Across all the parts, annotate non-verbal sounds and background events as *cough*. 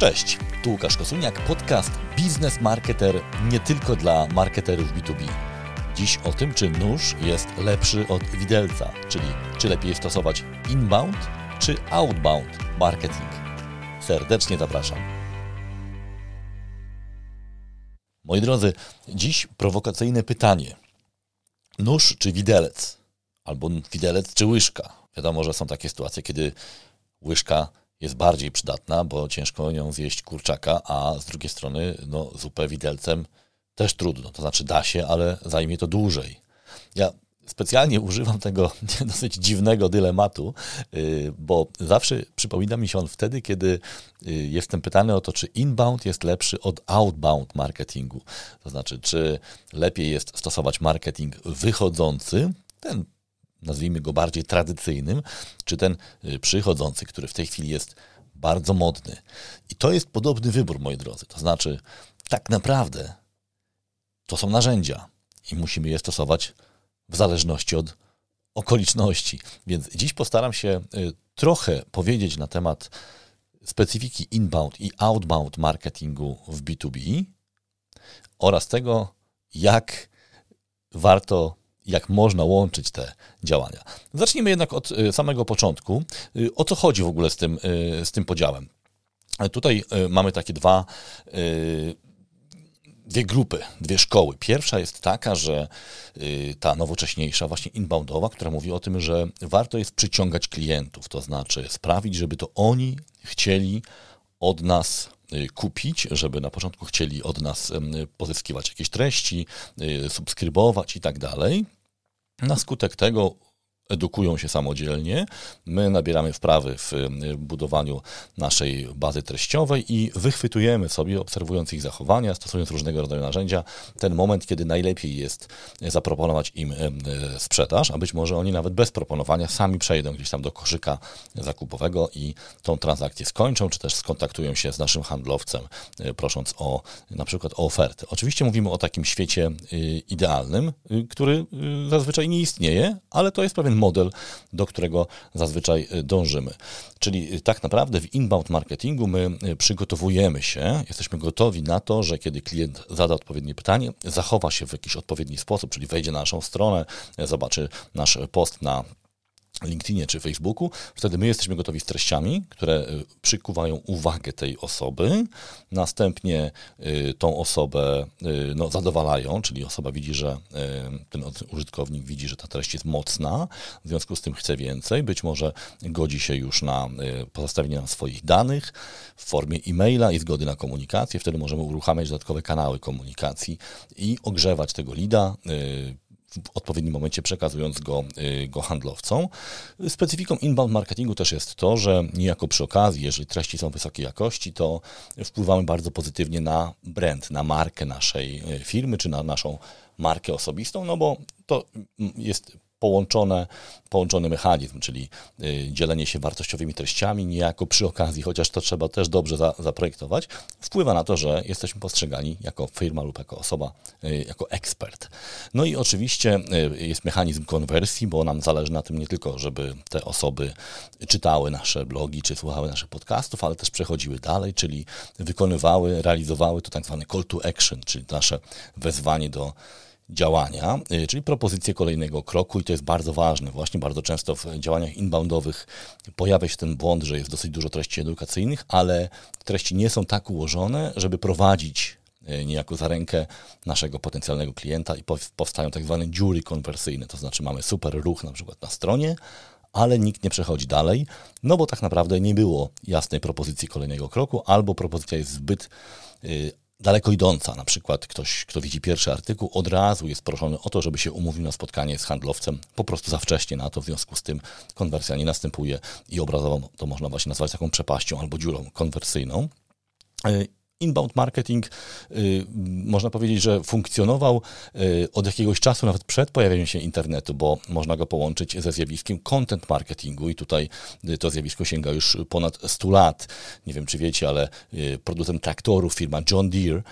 Cześć, tu Łukasz Kosuniak, podcast Biznes Marketer nie tylko dla marketerów B2B. Dziś o tym, czy nóż jest lepszy od widelca, czyli czy lepiej stosować inbound czy outbound marketing. Serdecznie zapraszam. Moi drodzy, dziś prowokacyjne pytanie. Nóż czy widelec? Albo widelec czy łyżka? Wiadomo, że są takie sytuacje, kiedy łyżka jest bardziej przydatna, bo ciężko nią zjeść kurczaka, a z drugiej strony no, zupę widelcem też trudno. To znaczy da się, ale zajmie to dłużej. Ja specjalnie *laughs* używam tego *laughs* dosyć dziwnego dylematu, y, bo zawsze przypomina mi się on wtedy, kiedy y, jestem pytany o to, czy inbound jest lepszy od outbound marketingu. To znaczy, czy lepiej jest stosować marketing wychodzący, ten nazwijmy go bardziej tradycyjnym, czy ten y, przychodzący, który w tej chwili jest bardzo modny. I to jest podobny wybór, moi drodzy. To znaczy, tak naprawdę to są narzędzia i musimy je stosować w zależności od okoliczności. Więc dziś postaram się y, trochę powiedzieć na temat specyfiki inbound i outbound marketingu w B2B oraz tego, jak warto jak można łączyć te działania. Zacznijmy jednak od y, samego początku. Y, o co chodzi w ogóle z tym, y, z tym podziałem? Tutaj mamy takie dwa, dwie grupy, dwie szkoły. Pierwsza jest taka, że ta nowocześniejsza, właśnie inboundowa, która mówi o tym, że warto jest przyciągać klientów, to znaczy sprawić, żeby to oni chcieli od nas kupić, żeby na początku chcieli od nas pozyskiwać jakieś treści, y, subskrybować i tak dalej. Na skutek tego edukują się samodzielnie. My nabieramy wprawy w budowaniu naszej bazy treściowej i wychwytujemy sobie, obserwując ich zachowania, stosując różnego rodzaju narzędzia, ten moment, kiedy najlepiej jest zaproponować im sprzedaż, a być może oni nawet bez proponowania sami przejdą gdzieś tam do koszyka zakupowego i tą transakcję skończą, czy też skontaktują się z naszym handlowcem, e, prosząc o na przykład o oferty. Oczywiście mówimy o takim świecie y, idealnym, y, który y, zazwyczaj nie istnieje, ale to jest pewien model, do którego zazwyczaj y, dążymy. Czyli y, tak naprawdę w inbound marketingu my y, przygotowujemy się, jesteśmy gotowi na to, że kiedy klient zada odpowiednie pytanie, zachowa się w jakiś odpowiedni sposób, czyli wejdzie na naszą stronę, zobaczy nasz post na LinkedInie czy Facebooku, wtedy my jesteśmy gotowi z treściami, które y, przykuwają uwagę tej osoby, następnie y, tą osobę y, no, zadowalają, czyli osoba widzi, że ten użytkownik widzi, że ta treść jest mocna, w związku z tym chce więcej, być może godzi się już na pozostawienie nam swoich danych w formie e-maila i zgody na komunikację, wtedy możemy uruchamiać dodatkowe kanały komunikacji i ogrzewać tego lida, w odpowiednim momencie przekazując go, y, go handlowcom. Specyfiką inbound marketingu też jest to, że niejako przy okazji, jeżeli treści są wysokiej jakości, to wpływamy bardzo pozytywnie na brand, na markę naszej y, firmy, czy na naszą markę osobistą, no bo to jest połączone, połączony mechanizm, czyli y, dzielenie się wartościowymi treściami, niejako przy okazji, chociaż to trzeba też dobrze za, zaprojektować, wpływa na to, że jesteśmy postrzegani jako firma lub jako osoba, y, jako ekspert. No i oczywiście y, jest mechanizm konwersji, bo nam zależy na tym nie tylko, żeby te osoby czytały nasze blogi, czy słuchały naszych podcastów, ale też przechodziły dalej, czyli wykonywały, realizowały to tak zwany call to action, czyli nasze wezwanie do działania, y, czyli propozycję kolejnego kroku i to jest bardzo ważne. Właśnie bardzo często w działaniach inboundowych pojawia się ten błąd, że jest dosyć dużo treści edukacyjnych, ale treści nie są tak ułożone, żeby prowadzić y, niejako za rękę naszego potencjalnego klienta i powstają tak zwane dziury konwersyjne, to znaczy mamy super ruch na przykład na stronie, ale nikt nie przechodzi dalej, no bo tak naprawdę nie było jasnej propozycji kolejnego kroku, albo propozycja jest zbyt y, daleko idąca. Na przykład ktoś, kto widzi pierwszy artykuł, od razu jest proszony o to, żeby się umówił na spotkanie z handlowcem po prostu za wcześnie na to, w związku z tym konwersja nie następuje i obrazowo to można właśnie nazwać taką przepaścią albo dziurą konwersyjną. Inbound marketing, y, można powiedzieć, że funkcjonował y, od jakiegoś czasu, nawet przed pojawieniem się internetu, bo można go połączyć ze zjawiskiem content marketingu i tutaj y, to zjawisko sięga już ponad 100 lat. Nie wiem, czy wiecie, ale producent traktorów, firma John Deere,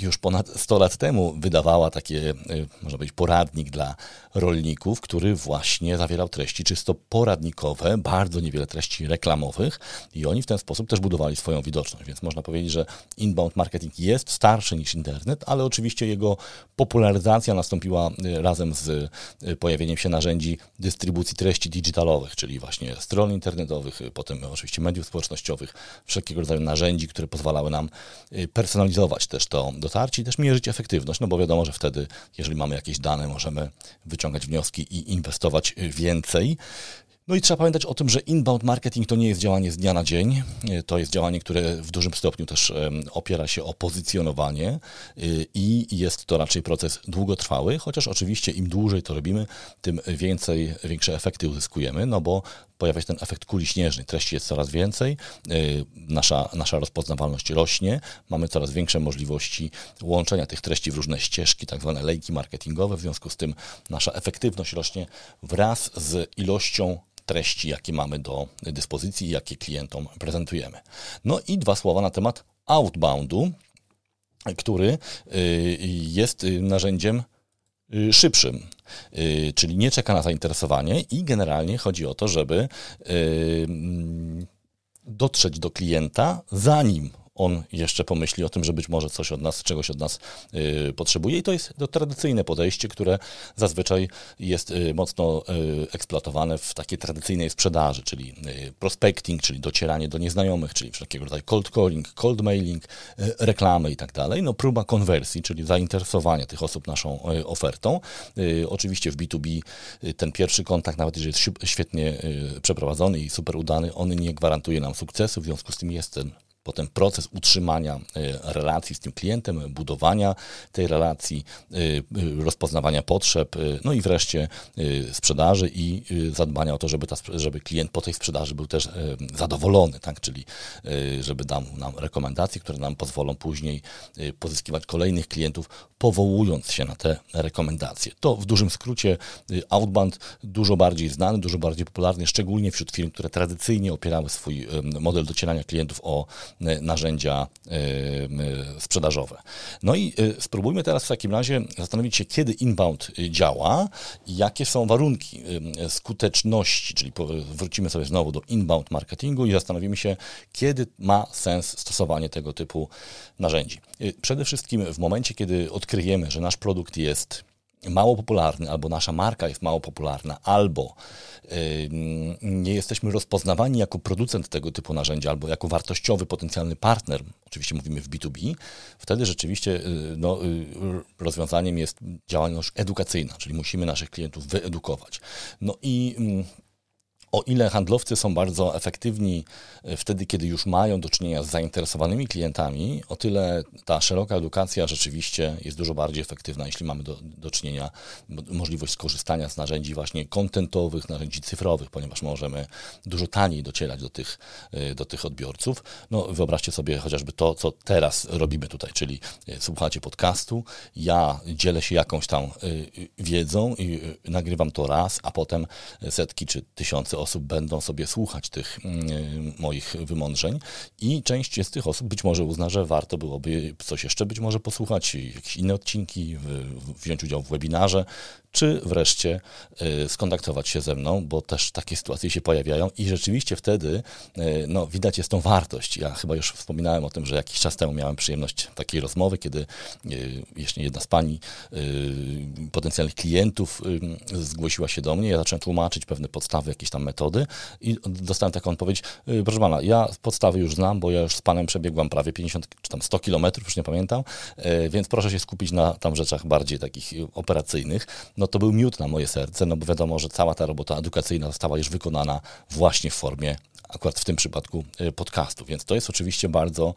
już ponad 100 lat temu wydawała takie, można powiedzieć, poradnik dla rolników, który właśnie zawierał treści czysto poradnikowe, bardzo niewiele treści reklamowych i oni w ten sposób też budowali swoją widoczność, więc można powiedzieć, że inbound marketing jest starszy niż internet, ale oczywiście jego popularyzacja nastąpiła y, razem z y, pojawieniem się narzędzi dystrybucji treści digitalowych, czyli właśnie stron internetowych, y, potem oczywiście mediów społecznościowych, wszelkiego rodzaju narzędzi, które pozwalały nam personalizować też to dotarcie i też mierzyć efektywność, no bo wiadomo, że wtedy, jeżeli mamy jakieś dane, możemy wyciągać wnioski i inwestować więcej. No i trzeba pamiętać o tym, że inbound marketing to nie jest działanie z dnia na dzień. To jest działanie, które w dużym stopniu też opiera się o pozycjonowanie y, i jest to raczej proces długotrwały, chociaż oczywiście im dłużej to robimy, tym więcej, większe efekty uzyskujemy, no bo pojawia się ten efekt kuli śnieżnej. Treści jest coraz więcej, y, nasza, nasza rozpoznawalność rośnie, mamy coraz większe możliwości łączenia tych treści w różne ścieżki, tak zwane lejki marketingowe, w związku z tym nasza efektywność rośnie wraz z ilością treści, jakie mamy do dyspozycji i jakie klientom prezentujemy. No i dwa słowa na temat outboundu, który y, jest narzędziem y, szybszym, y, czyli nie czeka na zainteresowanie i generalnie chodzi o to, żeby mm, dotrzeć do klienta, zanim on jeszcze pomyśli o tym, że być może coś od nas, czegoś od nas y, potrzebuje. I to jest to tradycyjne podejście, które zazwyczaj jest y, mocno y, eksploatowane w takiej tradycyjnej sprzedaży, czyli y, prospecting, czyli docieranie do nieznajomych, czyli wszelkiego rodzaju cold calling, cold mailing, y, reklamy i tak dalej. No próba konwersji, czyli zainteresowania tych osób naszą y, ofertą. Oczywiście w B2B ten pierwszy kontakt, nawet jeżeli jest świetnie przeprowadzony i super udany, on nie gwarantuje nam sukcesu, w związku z tym jest ten potem proces utrzymania e, relacji z tym klientem, budowania tej relacji, e, e, rozpoznawania potrzeb, no i wreszcie sprzedaży i zadbania o to, żeby, ta, żeby klient po tej sprzedaży był też zadowolony, tak? czyli żeby dał nam rekomendacje, które nam pozwolą później pozyskiwać kolejnych klientów, powołując się na te rekomendacje. To w dużym skrócie outbound dużo bardziej znany, dużo bardziej popularny, szczególnie wśród firm, które tradycyjnie opierały swój model docierania klientów o narzędzia e, sprzedażowe. No i e, spróbujmy teraz w takim razie zastanowić się, kiedy inbound działa i jakie są warunki skuteczności, czyli wrócimy sobie znowu do inbound marketingu i zastanowimy się, kiedy ma sens stosowanie tego typu narzędzi. Przede wszystkim w momencie, kiedy odkryjemy, że nasz produkt jest mało popularny, albo nasza marka jest mało popularna, albo nie jesteśmy rozpoznawani jako producent tego typu narzędzia, albo jako wartościowy potencjalny partner, oczywiście mówimy w B2B, wtedy rzeczywiście y, no, y, rozwiązaniem jest działalność edukacyjna, czyli musimy naszych klientów wyedukować. No i o ile handlowcy są bardzo efektywni e, wtedy, kiedy już mają do czynienia z zainteresowanymi klientami, o tyle ta szeroka edukacja rzeczywiście jest dużo bardziej efektywna, jeśli mamy do, do czynienia, możliwość skorzystania z narzędzi właśnie kontentowych, narzędzi cyfrowych, ponieważ możemy dużo taniej docierać do tych, e, do tych odbiorców. No, wyobraźcie sobie chociażby to, co teraz robimy tutaj, czyli e, słuchacie podcastu, ja dzielę się jakąś tam wiedzą i nagrywam to raz, a potem setki czy tysiące osób będą sobie słuchać tych mm, moich wymądrzeń i część z tych osób być może uzna, że warto byłoby coś jeszcze być może posłuchać, jakieś inne odcinki, wziąć udział w webinarze, czy wreszcie y, skontaktować się ze mną, bo też takie sytuacje się pojawiają i rzeczywiście wtedy y, no, widać jest tą wartość. Ja chyba już wspominałem o tym, że jakiś czas temu miałem przyjemność takiej rozmowy, kiedy jeszcze jedna z pani potencjalnych klientów zgłosiła się do mnie, ja zacząłem tłumaczyć pewne podstawy, jakieś tam metody i dostałem taką odpowiedź, proszę pana, ja podstawy już znam, bo ja już z panem przebiegłam prawie 50 czy tam 100 kilometrów, już nie pamiętam, więc proszę się skupić na tam rzeczach bardziej takich operacyjnych no to był miód na moje serce, no bo wiadomo, że cała ta robota edukacyjna została już wykonana właśnie w formie akurat w tym przypadku podcastu. Więc to jest oczywiście bardzo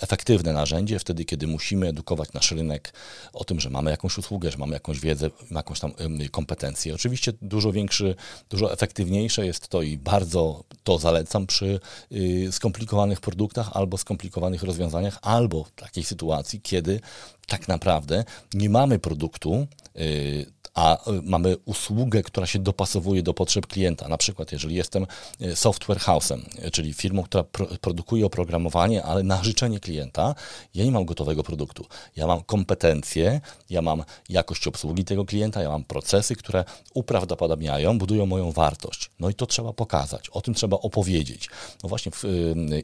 efektywne narzędzie wtedy, kiedy musimy edukować nasz rynek o tym, że mamy jakąś usługę, że mamy jakąś wiedzę, jakąś tam kompetencję. Oczywiście dużo większy, dużo najefektywniejsze jest to i bardzo to zalecam przy y, skomplikowanych produktach albo skomplikowanych rozwiązaniach, albo takiej sytuacji, kiedy tak naprawdę nie mamy produktu, y, a mamy usługę, która się dopasowuje do potrzeb klienta. Na przykład, jeżeli jestem software house'em, czyli firmą, która pro, produkuje oprogramowanie, ale na życzenie klienta, ja nie mam gotowego produktu. Ja mam kompetencje, ja mam jakość obsługi tego klienta, ja mam procesy, które uprawdopodobniają, budują moją wartość. No i to trzeba pokazać, o tym trzeba opowiedzieć. No właśnie w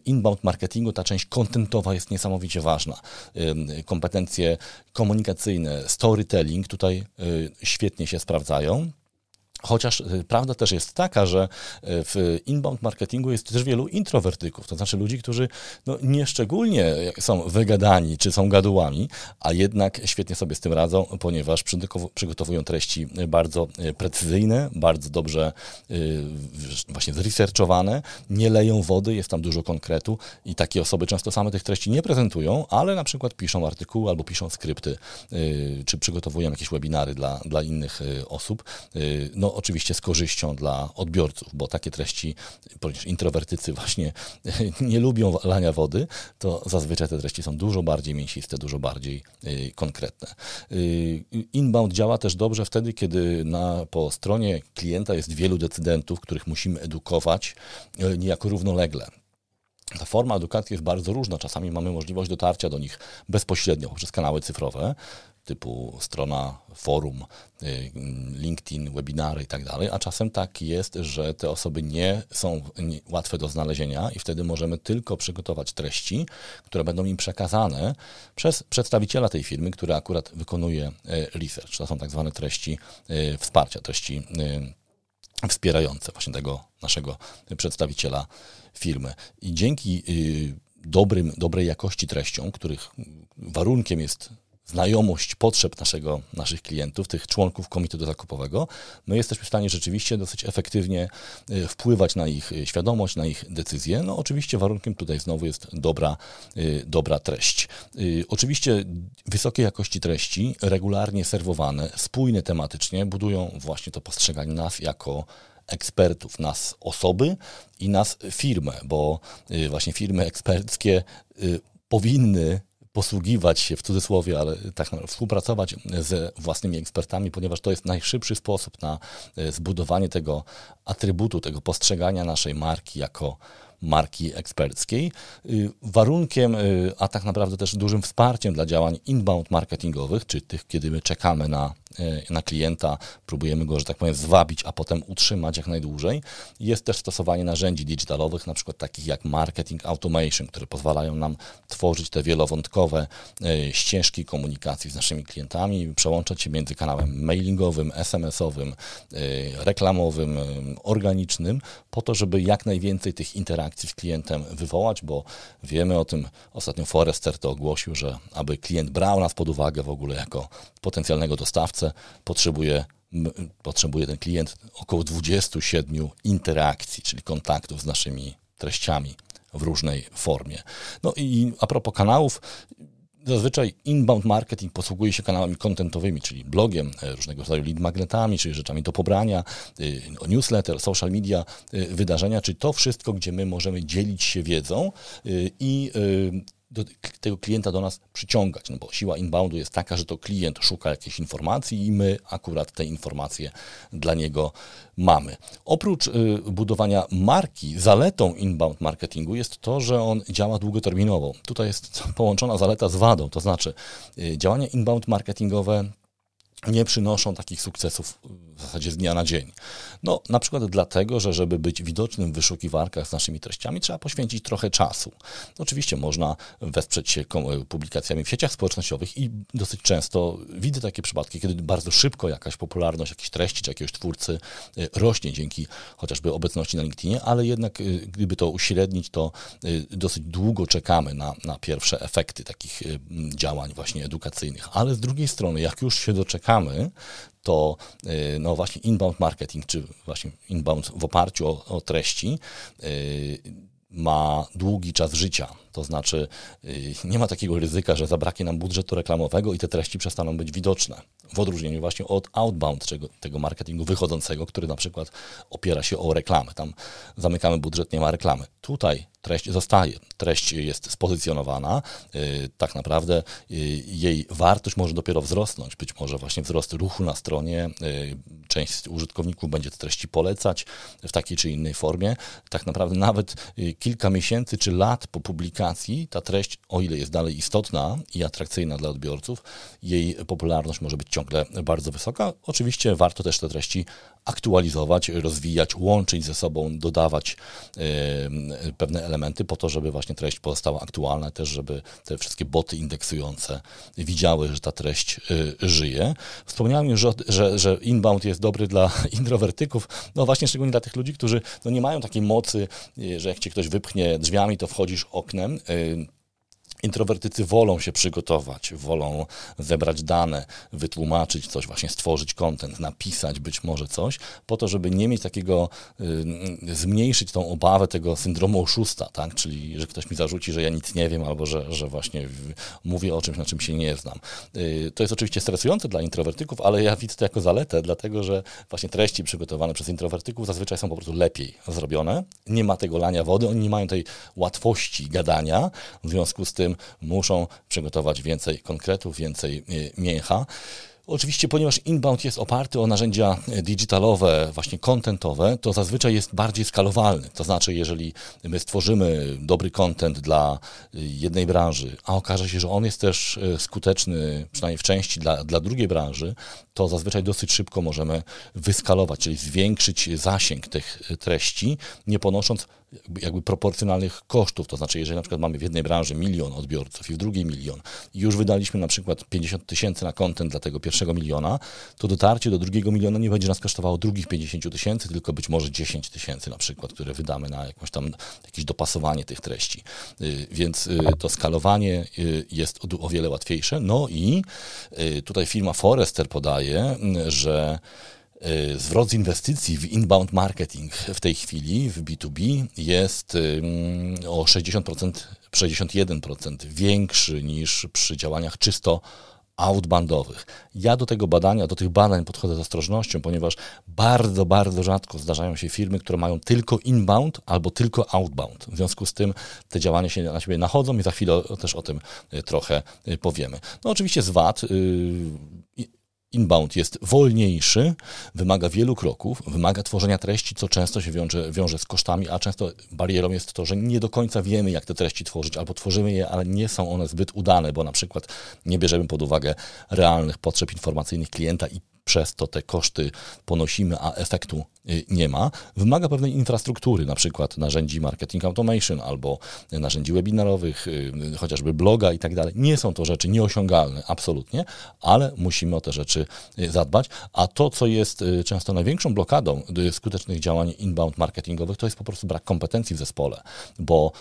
inbound marketingu ta część kontentowa jest niesamowicie ważna. Kompetencje komunikacyjne, storytelling tutaj świetnie się sprawdzają. Chociaż y, prawda też jest taka, że y, w inbound marketingu jest też wielu introwertyków, to znaczy ludzi, którzy no, nie szczególnie są wygadani czy są gadułami, a jednak świetnie sobie z tym radzą, ponieważ przygotowują treści bardzo y, precyzyjne, bardzo dobrze właśnie zresearchowane, nie leją wody, jest tam dużo konkretu i takie osoby często same tych treści nie prezentują, ale na przykład piszą artykuły albo piszą skrypty, czy przygotowują jakieś webinary dla, dla innych osób. No, oczywiście z korzyścią dla odbiorców, bo takie treści, ponieważ introwertycy właśnie *laughs* nie lubią lania wody, to zazwyczaj te treści są dużo bardziej mięsiste, dużo bardziej y, konkretne. Y, inbound działa też dobrze wtedy, kiedy na, po stronie klienta jest wielu decydentów, których musimy edukować y, niejako równolegle. Ta forma edukacji jest bardzo różna. Czasami mamy możliwość dotarcia do nich bezpośrednio poprzez kanały cyfrowe, typu strona forum, y, LinkedIn, webinary i tak a czasem tak jest, że te osoby nie są łatwe do znalezienia i wtedy możemy tylko przygotować treści, które będą im przekazane przez przedstawiciela tej firmy, który akurat wykonuje y, research. To są tak zwane treści y, wsparcia, treści wspierające właśnie tego naszego przedstawiciela firmy. I dzięki dobrym, dobrej jakości treściom, których warunkiem jest znajomość potrzeb naszego, naszych klientów, tych członków komitetu zakupowego, my jesteśmy w stanie rzeczywiście dosyć efektywnie y, wpływać na ich y, świadomość, na ich decyzje. No oczywiście warunkiem tutaj znowu jest dobra, y, dobra treść. Oczywiście wysokiej jakości treści, regularnie serwowane, spójne tematycznie, budują właśnie to postrzeganie nas jako ekspertów, nas osoby i nas firmę, bo właśnie firmy eksperckie powinny posługiwać się w cudzysłowie, ale tak naprawdę współpracować ze własnymi ekspertami, ponieważ to jest najszybszy sposób na e, zbudowanie tego atrybutu, tego postrzegania naszej marki jako marki eksperckiej. Y, warunkiem, y, a tak naprawdę też dużym wsparciem dla działań inbound marketingowych, czy tych, kiedy my czekamy na, na klienta, próbujemy go, że tak powiem, zwabić, a potem utrzymać jak najdłużej, jest też stosowanie narzędzi digitalowych, na przykład takich jak marketing automation, które pozwalają nam tworzyć te wielowątkowe ścieżki komunikacji z naszymi klientami, przełączać się między kanałem mailingowym, SMS-owym, reklamowym, organicznym, po to, żeby jak najwięcej tych interakcji interakcji z klientem wywołać, bo wiemy o tym, ostatnio Forrester to ogłosił, że aby klient brał nas pod uwagę w ogóle jako potencjalnego dostawcę, potrzebuje potrzebuje ten klient około 27 interakcji, czyli kontaktów z naszymi treściami w różnej formie. No i a propos kanałów, Zazwyczaj inbound marketing posługuje się kanałami kontentowymi, czyli blogiem, e, różnego rodzaju lead magnetami, czyli rzeczami do pobrania, e, newsletter, social media, e, wydarzenia, czyli to wszystko, gdzie my możemy dzielić się wiedzą i do tego klienta do nas przyciągać, no bo siła inboundu jest taka, że to klient szuka jakiejś informacji i my akurat te informacje dla niego mamy. Oprócz y, budowania marki, zaletą inbound marketingu jest to, że on działa długoterminowo. Tutaj jest *laughs* połączona zaleta z wadą, to znaczy y, działania inbound marketingowe nie przynoszą takich sukcesów w zasadzie z dnia na dzień. No, na przykład dlatego, że żeby być widocznym w wyszukiwarkach z naszymi treściami, trzeba poświęcić trochę czasu. Oczywiście można wesprzeć się publikacjami w sieciach społecznościowych i dosyć często widzę takie przypadki, kiedy bardzo szybko jakaś popularność jakiejś treści czy jakiegoś twórcy y, rośnie dzięki chociażby obecności na LinkedInie, ale jednak y, gdyby to uśrednić, to dosyć długo czekamy na, na pierwsze efekty takich działań właśnie edukacyjnych. Ale z drugiej strony, jak już się doczekamy, to y, no właśnie inbound marketing, czy właśnie inbound w oparciu o, o treści, y, ma długi czas życia. To znaczy, y, nie ma takiego ryzyka, że zabraknie nam budżetu reklamowego i te treści przestaną być widoczne. W odróżnieniu właśnie od outbound, czego, tego marketingu wychodzącego, który na przykład opiera się o reklamę. Tam zamykamy budżet, nie ma reklamy. Tutaj treść zostaje, treść jest spozycjonowana, y, tak naprawdę y, jej wartość może dopiero wzrosnąć, być może właśnie wzrost ruchu na stronie, część użytkowników będzie te treści polecać w takiej czy innej formie. Tak naprawdę nawet kilka miesięcy czy lat po publikacji ta treść, o ile jest dalej istotna i atrakcyjna dla odbiorców, jej popularność może być ciągle bardzo wysoka. Oczywiście warto też te treści aktualizować, rozwijać, łączyć ze sobą, dodawać y, pewne elementy po to, żeby właśnie treść pozostała aktualna, też żeby te wszystkie boty indeksujące widziały, że ta treść y, żyje. Wspomniałem już, że, że inbound jest dobry dla *laughs* introwertyków, no właśnie szczególnie dla tych ludzi, którzy no nie mają takiej mocy, y, że jak cię ktoś wypchnie drzwiami, to wchodzisz oknem. Introwertycy wolą się przygotować, wolą zebrać dane, wytłumaczyć coś, właśnie stworzyć kontent, napisać być może coś, po to, żeby nie mieć takiego, y, zmniejszyć tą obawę tego syndromu oszusta, tak? czyli że ktoś mi zarzuci, że ja nic nie wiem, albo że, że właśnie mówię o czymś, na czym się nie znam. Y, to jest oczywiście stresujące dla introwertyków, ale ja widzę to jako zaletę, dlatego że właśnie treści przygotowane przez introwertyków zazwyczaj są po prostu lepiej zrobione. Nie ma tego lania wody, oni nie mają tej łatwości gadania, w związku z tym muszą przygotować więcej konkretów, więcej e, mięcha. Oczywiście, ponieważ inbound jest oparty o narzędzia digitalowe, właśnie contentowe, to zazwyczaj jest bardziej skalowalny. To znaczy, jeżeli my stworzymy dobry content dla jednej branży, a okaże się, że on jest też e, skuteczny, przynajmniej w części dla, dla drugiej branży, to zazwyczaj dosyć szybko możemy wyskalować, czyli zwiększyć zasięg tych treści, nie ponosząc jakby proporcjonalnych kosztów. To znaczy, jeżeli na przykład mamy w jednej branży milion odbiorców i w drugiej milion i już wydaliśmy na przykład 50 tysięcy na kontent dla tego pierwszego miliona, to dotarcie do drugiego miliona nie będzie nas kosztowało drugich 50 tysięcy, tylko być może 10 tysięcy na przykład, które wydamy na jakąś tam jakieś dopasowanie tych treści. Y, więc y, to skalowanie y, jest o wiele łatwiejsze. No i tutaj firma Forrester podaje, że zwrot z inwestycji w inbound marketing w tej chwili w B2B jest o 60%, 61% większy niż przy działaniach czysto outboundowych. Ja do tego badania, do tych badań podchodzę z ostrożnością, ponieważ bardzo, bardzo rzadko zdarzają się firmy, które mają tylko inbound albo tylko outbound. W związku z tym te działania się na siebie nachodzą i za chwilę też o tym y, trochę y, powiemy. No oczywiście z VAT Inbound jest wolniejszy, wymaga wielu kroków, wymaga tworzenia treści, co często się wiąże, wiąże z kosztami, a często barierą jest to, że nie do końca wiemy, jak te treści tworzyć, albo tworzymy je, ale nie są one zbyt udane, bo na przykład nie bierzemy pod uwagę realnych potrzeb informacyjnych klienta i przez to te koszty ponosimy, a efektu nie ma, wymaga pewnej infrastruktury, na przykład narzędzi marketing automation albo narzędzi webinarowych, y, chociażby bloga i tak dalej. Nie są to rzeczy nieosiągalne, absolutnie, ale musimy o te rzeczy y, zadbać. A to, co jest często największą blokadą skutecznych działań inbound marketingowych, to jest po prostu brak kompetencji w zespole, bo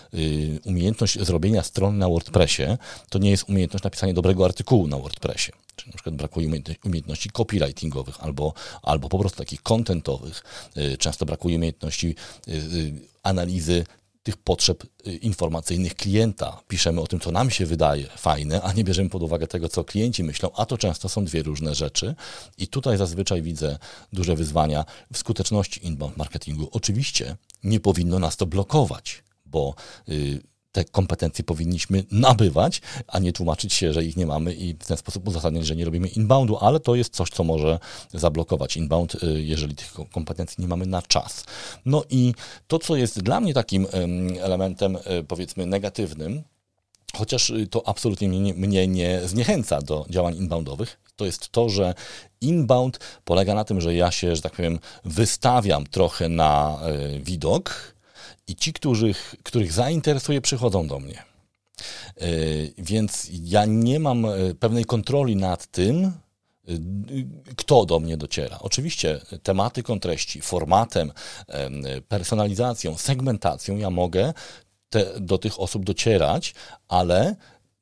umiejętność zrobienia strony na WordPressie to nie jest umiejętność napisania dobrego artykułu na WordPressie. Czyli na przykład brakuje umiejętności copywritingowych albo, albo po prostu takich contentowych. Y, często brakuje umiejętności y, y, analizy tych potrzeb informacyjnych klienta. Piszemy o tym, co nam się wydaje fajne, a nie bierzemy pod uwagę tego, co klienci myślą, a to często są dwie różne rzeczy. I tutaj zazwyczaj widzę duże wyzwania w skuteczności inbound marketingu. Oczywiście nie powinno nas to blokować, bo te kompetencje powinniśmy nabywać, a nie tłumaczyć się, że ich nie mamy i w ten sposób uzasadniać, że nie robimy inboundu, ale to jest coś, co może zablokować inbound, y, jeżeli tych kompetencji nie mamy na czas. No i to, co jest dla mnie takim elementem, y, powiedzmy, negatywnym, chociaż y, to absolutnie mnie, mnie nie zniechęca do działań inboundowych, to jest to, że inbound polega na tym, że ja się, że tak powiem, wystawiam trochę na widok, i ci, których, których zainteresuje, przychodzą do mnie. E, więc ja nie mam e, pewnej kontroli nad tym, e, kto do mnie dociera. Oczywiście tematyką treści, formatem, personalizacją, segmentacją ja mogę te, do tych osób docierać, ale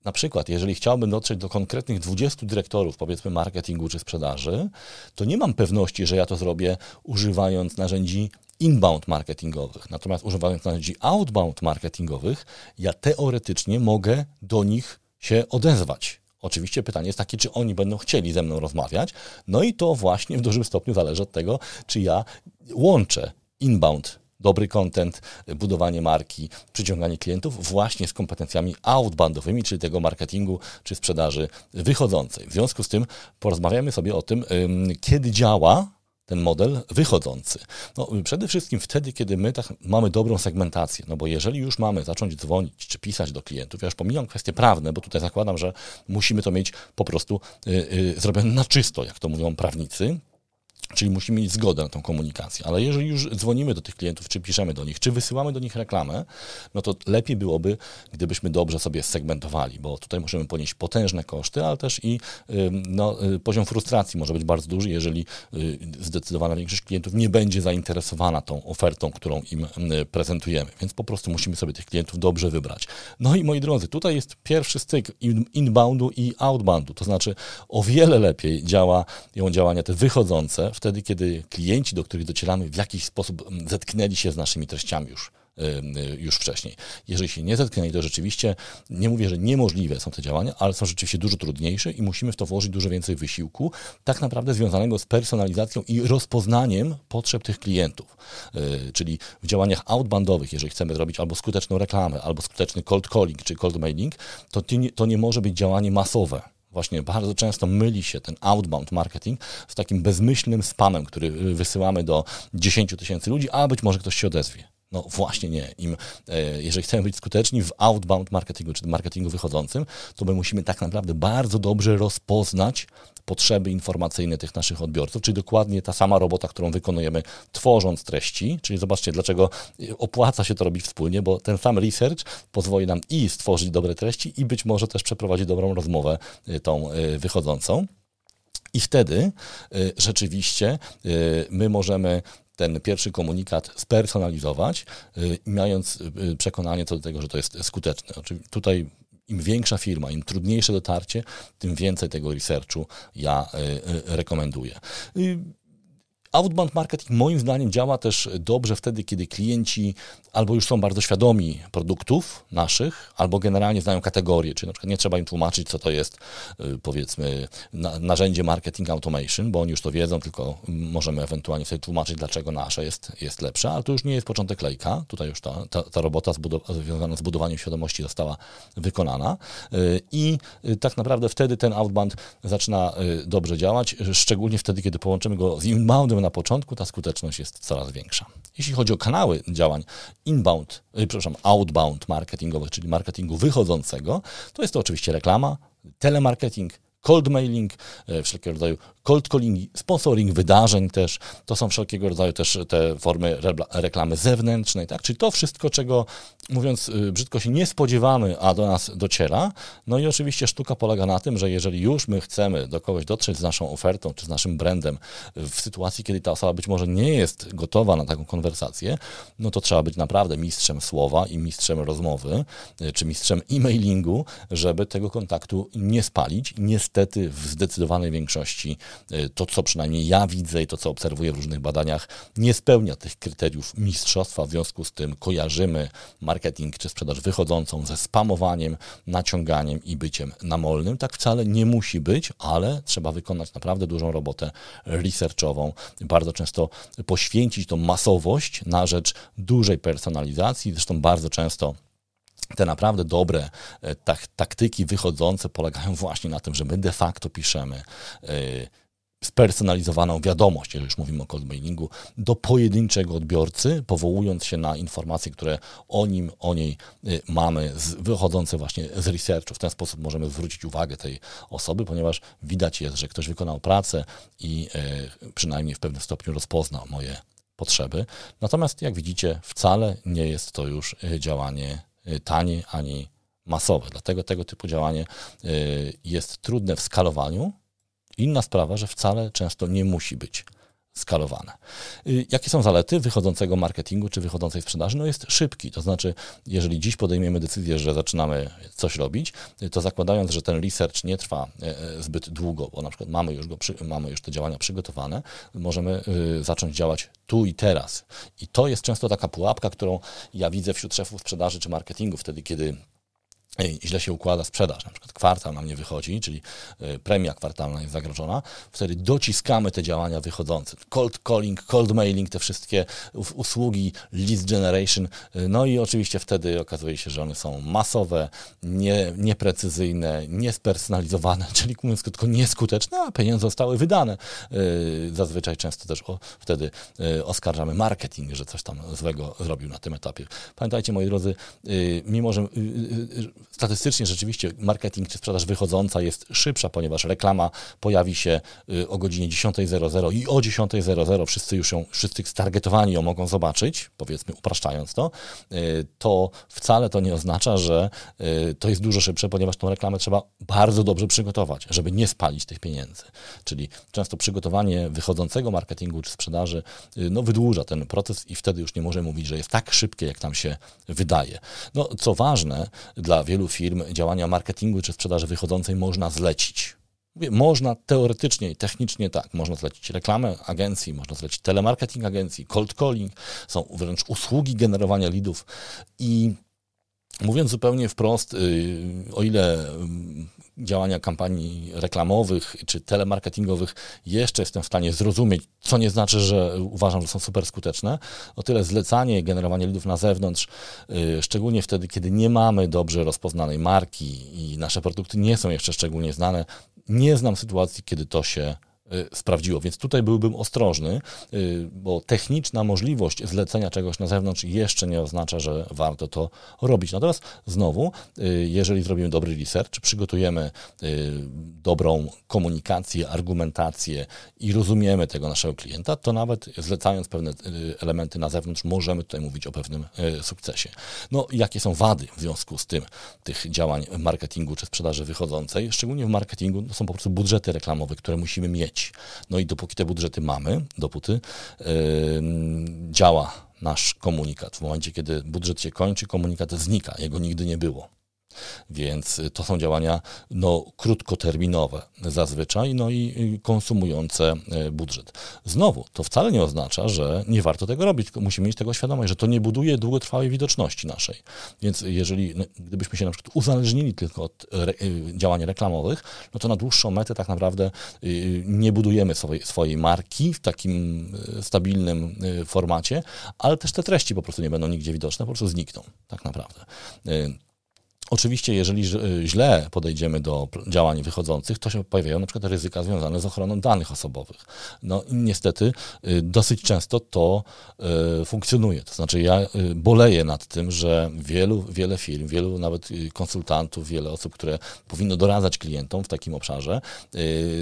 na przykład, jeżeli chciałbym dotrzeć do konkretnych 20 dyrektorów, powiedzmy, marketingu czy sprzedaży, to nie mam pewności, że ja to zrobię używając narzędzi inbound marketingowych. Natomiast używając narzędzi outbound marketingowych, ja teoretycznie mogę do nich się odezwać. Oczywiście pytanie jest takie, czy oni będą chcieli ze mną rozmawiać. No i to właśnie w dużym stopniu zależy od tego, czy ja łączę inbound dobry content, budowanie marki, przyciąganie klientów właśnie z kompetencjami outboundowymi, czyli tego marketingu czy sprzedaży wychodzącej. W związku z tym porozmawiamy sobie o tym, kiedy działa ten model wychodzący? No, przede wszystkim wtedy, kiedy my tak mamy dobrą segmentację, no bo jeżeli już mamy zacząć dzwonić czy pisać do klientów, ja już pomijam kwestie prawne, bo tutaj zakładam, że musimy to mieć po prostu y, y, zrobione na czysto, jak to mówią prawnicy, Czyli musimy mieć zgodę na tą komunikację. Ale jeżeli już dzwonimy do tych klientów, czy piszemy do nich, czy wysyłamy do nich reklamę, no to lepiej byłoby, gdybyśmy dobrze sobie segmentowali, bo tutaj musimy ponieść potężne koszty, ale też i no, y, poziom frustracji może być bardzo duży, jeżeli y, zdecydowana większość klientów nie będzie zainteresowana tą ofertą, którą im prezentujemy. Więc po prostu musimy sobie tych klientów dobrze wybrać. No i moi drodzy, tutaj jest pierwszy styk inboundu i outboundu, to znaczy o wiele lepiej działają działania te wychodzące, wtedy, kiedy klienci, do których docieramy, w jakiś sposób mm, zetknęli się z naszymi treściami już y, y, już wcześniej. Jeżeli się nie zetknęli, to rzeczywiście nie mówię, że niemożliwe są te działania, ale są rzeczywiście dużo trudniejsze i musimy w to włożyć dużo więcej wysiłku, tak naprawdę związanego z personalizacją i rozpoznaniem potrzeb tych klientów. Y, czyli w działaniach outboundowych, jeżeli chcemy zrobić albo skuteczną reklamę, albo skuteczny cold calling czy cold mailing, to to nie może być działanie masowe Właśnie bardzo często myli się ten outbound marketing z takim bezmyślnym spamem, który wysyłamy do 10 tysięcy ludzi, a być może ktoś się odezwie. No właśnie nie. Im, e, jeżeli chcemy być skuteczni w outbound marketingu, czy marketingu wychodzącym, to my musimy tak naprawdę bardzo dobrze rozpoznać potrzeby informacyjne tych naszych odbiorców, czyli dokładnie ta sama robota, którą wykonujemy tworząc treści, czyli zobaczcie, dlaczego opłaca się to robić wspólnie, bo ten sam research pozwoli nam i stworzyć dobre treści i być może też przeprowadzić dobrą rozmowę e, tą e, wychodzącą. I wtedy rzeczywiście my możemy ten pierwszy komunikat spersonalizować, y, mając y, przekonanie co do tego, że to jest skuteczne. Tutaj im większa firma, im trudniejsze dotarcie, tym więcej tego researchu ja y, rekomenduję. Outbound marketing moim zdaniem działa też dobrze wtedy, kiedy klienci albo już są bardzo świadomi produktów naszych, albo generalnie znają kategorie, czyli na przykład nie trzeba im tłumaczyć, co to jest y, powiedzmy narzędzie marketing automation, bo oni już to wiedzą, tylko możemy ewentualnie sobie tłumaczyć, dlaczego nasze jest, jest lepsze, ale to już nie jest początek lejka, tutaj już ta, ta, ta robota związana z budowaniem świadomości została wykonana. Y, i y, tak naprawdę wtedy ten outbound zaczyna dobrze działać, szczególnie wtedy, kiedy połączymy go z inboundem na początku, ta skuteczność jest coraz większa. Jeśli chodzi o kanały działań inbound, y, przepraszam, outbound marketingowych, czyli marketingu wychodzącego, to jest to oczywiście reklama, telemarketing, cold mailing, e, wszelkiego rodzaju cold calling, sponsoring wydarzeń też, to są wszelkiego rodzaju też te formy reklamy zewnętrznej, tak? Czyli to wszystko, czego mówiąc y, brzydko się nie spodziewamy, a do nas dociera. No i oczywiście sztuka polega na tym, że jeżeli już my chcemy do kogoś dotrzeć z naszą ofertą czy z naszym brandem w sytuacji, kiedy ta osoba być może nie jest gotowa na taką konwersację, no to trzeba być naprawdę mistrzem słowa i mistrzem rozmowy, y, czy mistrzem e-mailingu, żeby tego kontaktu nie spalić. Niestety w zdecydowanej większości Y, to, co przynajmniej ja widzę i to, co obserwuję w różnych badaniach, nie spełnia tych kryteriów mistrzostwa. W związku z tym kojarzymy marketing czy sprzedaż wychodzącą ze spamowaniem, naciąganiem i byciem namolnym. Tak wcale nie musi być, ale trzeba wykonać naprawdę dużą robotę researchową. Bardzo często poświęcić tą masowość na rzecz dużej personalizacji. Zresztą bardzo często te naprawdę dobre e, tak, taktyki wychodzące polegają właśnie na tym, że my de facto piszemy yy, spersonalizowaną wiadomość, jeżeli już mówimy o cold mailingu, do pojedynczego odbiorcy, powołując się na informacje, które o nim, o niej y, mamy, z, wychodzące właśnie z researchu. W ten sposób możemy zwrócić uwagę tej osoby, ponieważ widać jest, że ktoś wykonał pracę i y, przynajmniej w pewnym stopniu rozpoznał moje potrzeby. Natomiast jak widzicie, wcale nie jest to już y, działanie tanie ani masowe. Dlatego tego typu działanie jest trudne w skalowaniu, Inna sprawa, że wcale często nie musi być skalowane. Y, jakie są zalety wychodzącego marketingu czy wychodzącej sprzedaży? No jest szybki, to znaczy, jeżeli dziś podejmiemy decyzję, że zaczynamy coś robić, y, to zakładając, że ten research nie trwa y, zbyt długo, bo na przykład mamy już, go, mamy już te działania przygotowane, możemy zacząć działać tu i teraz. I to jest często taka pułapka, którą ja widzę wśród szefów sprzedaży czy marketingu, wtedy kiedy źle się układa sprzedaż, na przykład kwartał nam nie wychodzi, czyli e, premia kwartalna jest zagrożona, wtedy dociskamy te działania wychodzące. Cold calling, cold mailing, te wszystkie usługi, lead generation, e, no i oczywiście wtedy okazuje się, że one są masowe, nie, nieprecyzyjne, niespersonalizowane, *laughs* czyli mówiąc krótko nieskuteczne, a pieniądze zostały wydane. E, zazwyczaj często też o, wtedy oskarżamy marketing, że coś tam złego zrobił na tym etapie. Pamiętajcie, moi drodzy, mimo że statystycznie rzeczywiście marketing czy sprzedaż wychodząca jest szybsza, ponieważ reklama pojawi się y, o godzinie 10.00 i o 10.00 wszyscy już ją, wszyscy stargetowani ją mogą zobaczyć, powiedzmy upraszczając to, y, to wcale to nie oznacza, że y, to jest dużo szybsze, ponieważ tą reklamę trzeba bardzo dobrze przygotować, żeby nie spalić tych pieniędzy. Czyli często przygotowanie wychodzącego marketingu czy sprzedaży no, wydłuża ten proces i wtedy już nie możemy mówić, że jest tak szybkie, jak nam się wydaje. No, co ważne, dla wielu firm działania marketingu czy sprzedaży wychodzącej można zlecić. Mówię, można teoretycznie i technicznie tak, można zlecić reklamę agencji, można zlecić telemarketing agencji, cold calling, są wręcz usługi generowania lidów i Mówiąc zupełnie wprost, y, o ile działania kampanii reklamowych czy telemarketingowych jeszcze jestem w stanie zrozumieć, co nie znaczy, że uważam, że są super skuteczne. O tyle zlecanie, generowanie lidów na zewnątrz, yy, szczególnie wtedy, kiedy nie mamy dobrze rozpoznanej marki i nasze produkty nie są jeszcze szczególnie znane, nie znam sytuacji, kiedy to się Y, sprawdziło. Więc tutaj byłbym ostrożny, y, bo techniczna możliwość zlecenia czegoś na zewnątrz jeszcze nie oznacza, że warto to robić. Natomiast znowu, y, jeżeli zrobimy dobry research, przygotujemy dobrą komunikację, argumentację i rozumiemy tego naszego klienta, to nawet zlecając pewne elementy na zewnątrz, możemy tutaj mówić o pewnym sukcesie. No, jakie są wady w związku z tym tych działań marketingu czy sprzedaży wychodzącej? Szczególnie w marketingu to są po prostu budżety reklamowe, które musimy mieć no i dopóki te budżety mamy, dopóty yy, działa nasz komunikat. W momencie, kiedy budżet się kończy, komunikat znika, jego nigdy nie było. Więc to są działania no, krótkoterminowe zazwyczaj, no i konsumujące e, budżet. Znowu, to wcale nie oznacza, że nie warto tego robić, musimy mieć tego świadomość, że to nie buduje długotrwałej widoczności naszej. Więc jeżeli, no, gdybyśmy się na przykład uzależnili tylko od re, działań reklamowych, no to na dłuższą metę tak naprawdę nie budujemy swojej, swojej marki w takim stabilnym formacie, ale też te treści po prostu nie będą nigdzie widoczne, po prostu znikną tak naprawdę. Oczywiście, jeżeli y, źle podejdziemy do działań wychodzących, to się pojawiają na przykład ryzyka związane z ochroną danych osobowych. No niestety y, dosyć często to y, funkcjonuje. To znaczy ja boleję nad tym, że wielu, wiele firm, wielu nawet konsultantów, wiele osób, które powinno doradzać klientom w takim obszarze,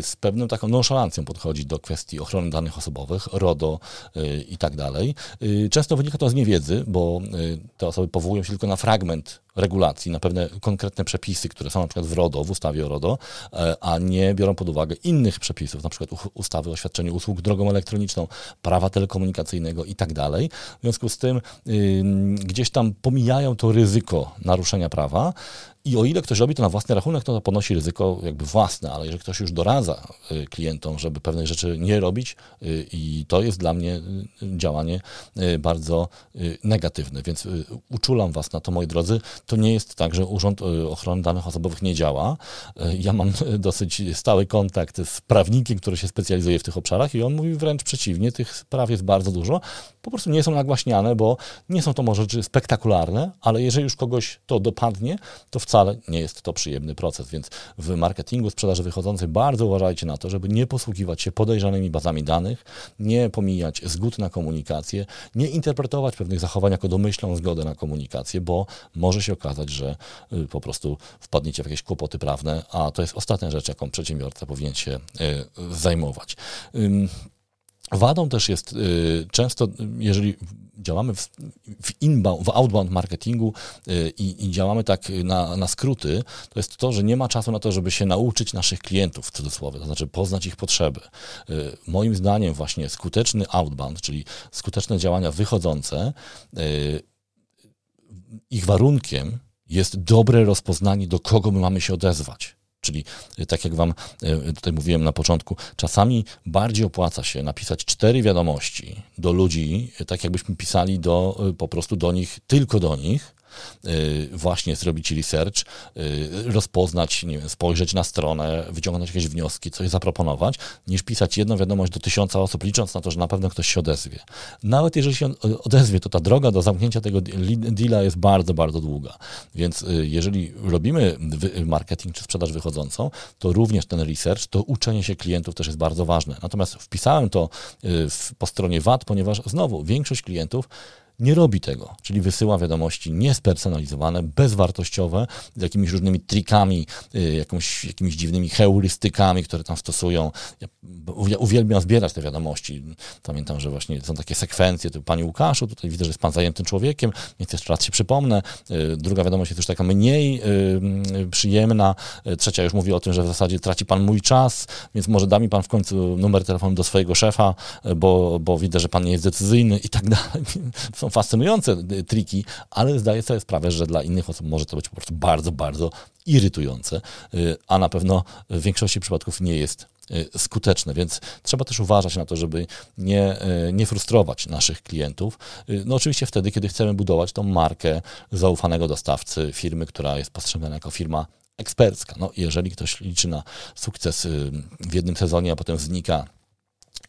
z pewną taką nonszalancją podchodzi do kwestii ochrony danych osobowych, RODO i tak dalej. Często wynika to z niewiedzy, bo te osoby powołują się tylko na fragment regulacji, na pewne konkretne przepisy, które są na przykład w RODO, w ustawie o RODO, e, a nie biorą pod uwagę innych przepisów, na przykład ustawy o świadczeniu usług drogą elektroniczną, prawa telekomunikacyjnego i tak dalej. W związku z tym gdzieś tam pomijają to ryzyko naruszenia prawa i o ile ktoś robi to na własny rachunek, to, ponosi ryzyko jakby własne, ale jeżeli ktoś już doradza y, klientom, żeby pewnych rzeczy nie robić, y, i to jest dla mnie y, działanie bardzo negatywne, więc uczulam Was na to, moi drodzy. To nie jest tak, że Urząd Ochrony Danych Osobowych nie działa. Ja mam dosyć stały kontakt z prawnikiem, który się specjalizuje w tych obszarach i on mówi wręcz przeciwnie, tych spraw jest bardzo dużo. Po prostu nie są nagłaśniane, bo nie są to może rzeczy spektakularne, ale jeżeli już kogoś to dopadnie, to wcale wcale nie jest to przyjemny proces, więc w marketingu sprzedaży wychodzącej bardzo uważajcie na to, żeby nie posługiwać się podejrzanymi bazami danych, nie pomijać zgód na komunikację, nie interpretować pewnych zachowań jako domyślną zgodę na komunikację, bo może się okazać, że y, po prostu wpadniecie w jakieś kłopoty prawne, a to jest ostatnia rzecz, jaką przedsiębiorca powinien się y, zajmować. Wadą też jest y, często, jeżeli działamy w, inbound, w outbound marketingu y, i, i, działamy tak na, na skróty, to jest to, że nie ma czasu na to, żeby się nauczyć naszych klientów, w cudzysłowie, to znaczy poznać ich potrzeby. Y, moim zdaniem właśnie skuteczny outbound, czyli skuteczne działania wychodzące, ich warunkiem jest dobre rozpoznanie, do kogo my mamy się odezwać. Czyli y, tak jak Wam y, tutaj mówiłem na początku, czasami bardziej opłaca się napisać cztery wiadomości do ludzi, y, tak jakbyśmy pisali do, po prostu do nich, tylko do nich, właśnie zrobić research, y, rozpoznać, nie wiem, spojrzeć na stronę, wyciągnąć jakieś wnioski, coś zaproponować, niż pisać jedną wiadomość do tysiąca osób, licząc na to, że na pewno ktoś się odezwie. Nawet jeżeli się odezwie, to ta droga do zamknięcia tego deala jest bardzo, bardzo długa. Więc y, jeżeli robimy marketing czy sprzedaż wychodzącą, to również ten research, to uczenie się klientów też jest bardzo ważne. Natomiast wpisałem to po stronie VAT, ponieważ znowu większość klientów nie robi tego, czyli wysyła wiadomości niespersonalizowane, bezwartościowe, z jakimiś różnymi trikami, y, jakąś, jakimiś dziwnymi heurystykami, które tam stosują. Ja uwielbiam zbierać te wiadomości. Pamiętam, że właśnie są takie sekwencje, tu Panie Łukaszu, tutaj widzę, że jest Pan zajętym człowiekiem, więc jeszcze raz się przypomnę. Y, druga wiadomość jest już taka mniej y, przyjemna. Trzecia już mówi o tym, że w zasadzie traci Pan mój czas, więc może da mi Pan w końcu numer telefonu do swojego szefa, bo, bo widzę, że Pan nie jest decyzyjny i tak dalej. *laughs* Są fascynujące y, triki, ale zdaję sobie sprawę, że dla innych osób może to być po prostu bardzo, bardzo irytujące, y, a na pewno w większości przypadków nie jest y, skuteczne, więc trzeba też uważać na to, żeby nie, nie frustrować naszych klientów. No oczywiście wtedy, kiedy chcemy budować tą markę zaufanego dostawcy, firmy, która jest postrzegana jako firma ekspercka. No, jeżeli ktoś liczy na sukces w jednym sezonie, a potem znika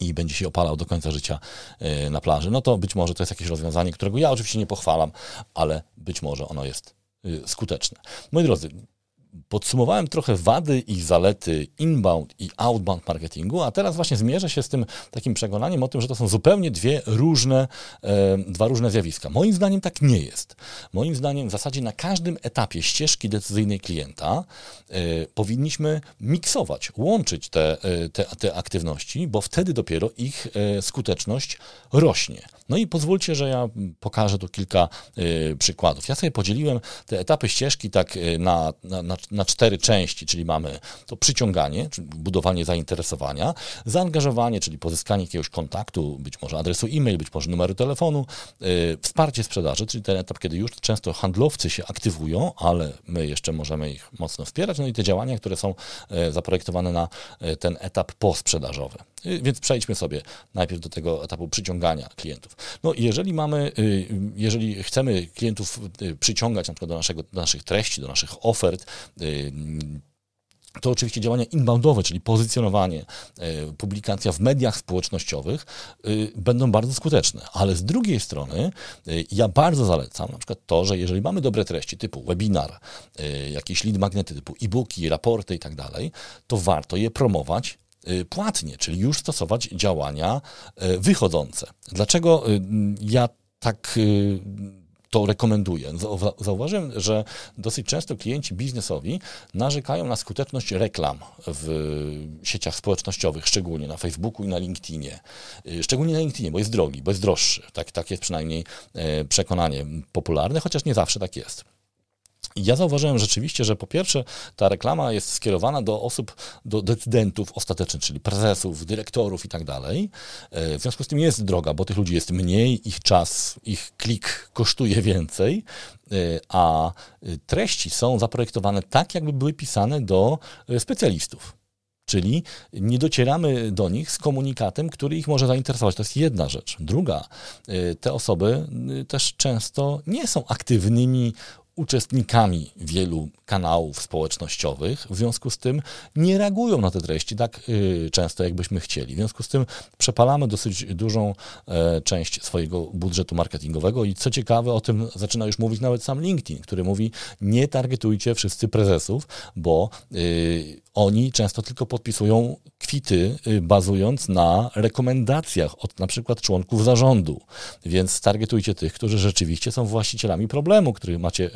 i będzie się opalał do końca życia e, na plaży, no to być może to jest jakieś rozwiązanie, którego ja oczywiście nie pochwalam, ale być może ono jest e, skuteczne. Moi drodzy, podsumowałem trochę wady i zalety inbound i outbound marketingu, a teraz właśnie zmierzę się z tym takim przekonaniem o tym, że to są zupełnie dwie różne, e, dwa różne zjawiska. Moim zdaniem tak nie jest. Moim zdaniem w zasadzie na każdym etapie ścieżki decyzyjnej klienta e, powinniśmy miksować, łączyć te, e, te, te aktywności, bo wtedy dopiero ich e, skuteczność rośnie. No i pozwólcie, że ja pokażę tu kilka y, przykładów. Ja sobie podzieliłem te etapy ścieżki tak y, na, na, na, na, cztery części, czyli mamy to przyciąganie, czyli budowanie zainteresowania, zaangażowanie, czyli pozyskanie jakiegoś kontaktu, być może adresu e-mail, być może numeru telefonu, y, wsparcie sprzedaży, czyli ten etap, kiedy już często handlowcy się aktywują, ale my jeszcze możemy ich mocno wspierać, no i te działania, które są zaprojektowane na ten etap posprzedażowy. Więc przejdźmy sobie najpierw do tego etapu przyciągania klientów. No jeżeli mamy, y, jeżeli chcemy klientów y, przyciągać na przykład do, naszego, do naszych treści, do naszych ofert, y, to oczywiście działania inboundowe, czyli pozycjonowanie, publikacja w mediach społecznościowych będą bardzo skuteczne. Ale z drugiej strony ja bardzo zalecam na przykład to, że jeżeli mamy dobre treści typu webinar, jakieś lead magnety typu e-booki, raporty i tak to warto je promować Y, płatnie, czyli już stosować działania y, wychodzące. Dlaczego y, ja tak to rekomenduję. Zauważyłem, że dosyć często klienci biznesowi narzekają na skuteczność reklam w sieciach społecznościowych, szczególnie na Facebooku i na LinkedInie. Szczególnie na LinkedInie, bo jest drogi, bo jest droższy. Tak, tak jest przynajmniej e, przekonanie popularne, chociaż nie zawsze tak jest. Ja zauważyłem rzeczywiście, że po pierwsze ta reklama jest skierowana do osób, do decydentów ostatecznych, czyli prezesów, dyrektorów i tak dalej. E, w związku z tym jest droga, bo tych ludzi jest mniej, ich czas, ich klik kosztuje więcej, e, a treści są zaprojektowane tak, jakby były pisane do e, specjalistów. Czyli nie docieramy do nich z komunikatem, który ich może zainteresować. To jest jedna rzecz. Druga, te osoby też często nie są aktywnymi uczestnikami wielu kanałów społecznościowych, w związku z tym nie reagują na te treści tak y, często, jakbyśmy chcieli. W związku z tym przepalamy dosyć dużą e, część swojego budżetu marketingowego i co ciekawe, o tym zaczyna już mówić nawet sam LinkedIn, który mówi, nie targetujcie wszyscy prezesów, bo y, oni często tylko podpisują kwity, y, bazując na rekomendacjach od na przykład członków zarządu. Więc targetujcie tych, którzy rzeczywiście są właścicielami problemu, który macie,